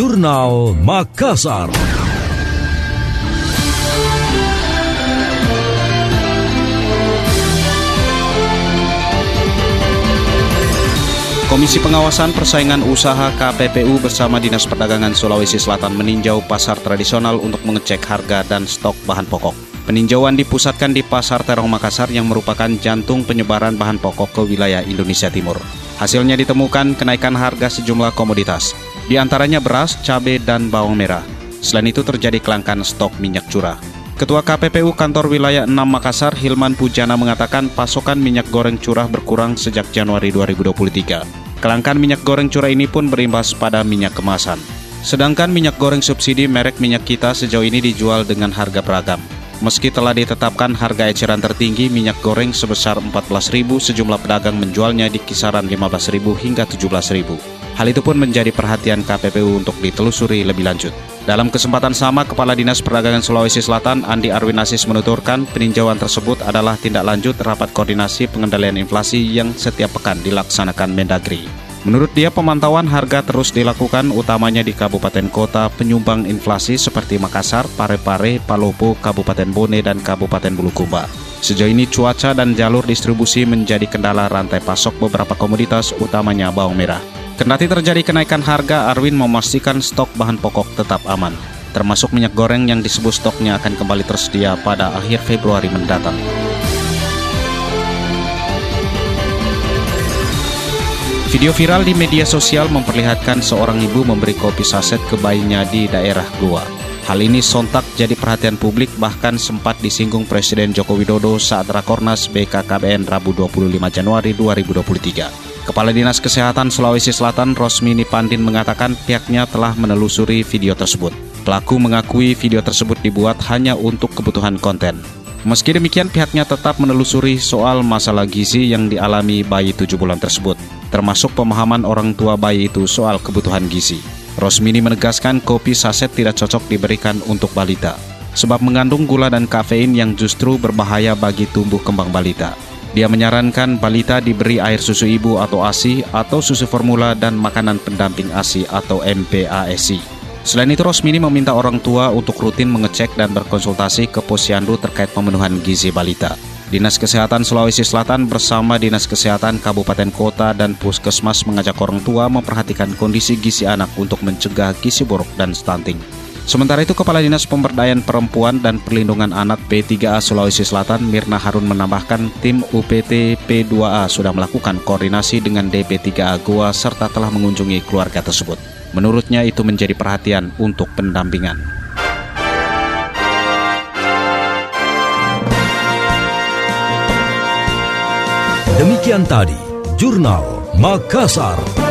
Jurnal Makassar. Komisi Pengawasan Persaingan Usaha KPPU bersama Dinas Perdagangan Sulawesi Selatan meninjau pasar tradisional untuk mengecek harga dan stok bahan pokok. Peninjauan dipusatkan di Pasar Terong Makassar yang merupakan jantung penyebaran bahan pokok ke wilayah Indonesia Timur. Hasilnya ditemukan kenaikan harga sejumlah komoditas, di antaranya beras, cabai, dan bawang merah. Selain itu terjadi kelangkaan stok minyak curah. Ketua KPPU Kantor Wilayah 6 Makassar, Hilman Pujana mengatakan pasokan minyak goreng curah berkurang sejak Januari 2023. Kelangkaan minyak goreng curah ini pun berimbas pada minyak kemasan. Sedangkan minyak goreng subsidi merek minyak kita sejauh ini dijual dengan harga beragam. Meski telah ditetapkan harga eceran tertinggi minyak goreng sebesar 14.000, sejumlah pedagang menjualnya di kisaran 15.000 hingga 17.000. Hal itu pun menjadi perhatian KPPU untuk ditelusuri lebih lanjut. Dalam kesempatan sama, Kepala Dinas Perdagangan Sulawesi Selatan Andi Arwinasis menuturkan peninjauan tersebut adalah tindak lanjut rapat koordinasi pengendalian inflasi yang setiap pekan dilaksanakan Mendagri. Menurut dia, pemantauan harga terus dilakukan utamanya di kabupaten kota penyumbang inflasi seperti Makassar, Parepare, Palopo, Kabupaten Bone, dan Kabupaten Bulukumba. Sejauh ini cuaca dan jalur distribusi menjadi kendala rantai pasok beberapa komoditas utamanya bawang merah. Kendati terjadi kenaikan harga, Arwin memastikan stok bahan pokok tetap aman, termasuk minyak goreng yang disebut stoknya akan kembali tersedia pada akhir Februari mendatang. Video viral di media sosial memperlihatkan seorang ibu memberi kopi saset ke bayinya di daerah Goa. Hal ini sontak jadi perhatian publik bahkan sempat disinggung Presiden Joko Widodo saat Rakornas BKKBN Rabu 25 Januari 2023. Kepala Dinas Kesehatan Sulawesi Selatan Rosmini Pandin mengatakan pihaknya telah menelusuri video tersebut. Pelaku mengakui video tersebut dibuat hanya untuk kebutuhan konten. Meski demikian pihaknya tetap menelusuri soal masalah gizi yang dialami bayi tujuh bulan tersebut, termasuk pemahaman orang tua bayi itu soal kebutuhan gizi. Rosmini menegaskan kopi saset tidak cocok diberikan untuk balita, sebab mengandung gula dan kafein yang justru berbahaya bagi tumbuh kembang balita. Dia menyarankan balita diberi air susu ibu atau ASI atau susu formula dan makanan pendamping ASI atau MPASI. Selain itu, Rosmini meminta orang tua untuk rutin mengecek dan berkonsultasi ke posyandu terkait pemenuhan gizi balita. Dinas Kesehatan Sulawesi Selatan bersama Dinas Kesehatan Kabupaten Kota dan Puskesmas mengajak orang tua memperhatikan kondisi gizi anak untuk mencegah gizi buruk dan stunting. Sementara itu, Kepala Dinas Pemberdayaan Perempuan dan Perlindungan Anak P3A Sulawesi Selatan, Mirna Harun menambahkan tim UPT P2A sudah melakukan koordinasi dengan DP3A Goa serta telah mengunjungi keluarga tersebut. Menurutnya itu menjadi perhatian untuk pendampingan. Demikian tadi, Jurnal Makassar.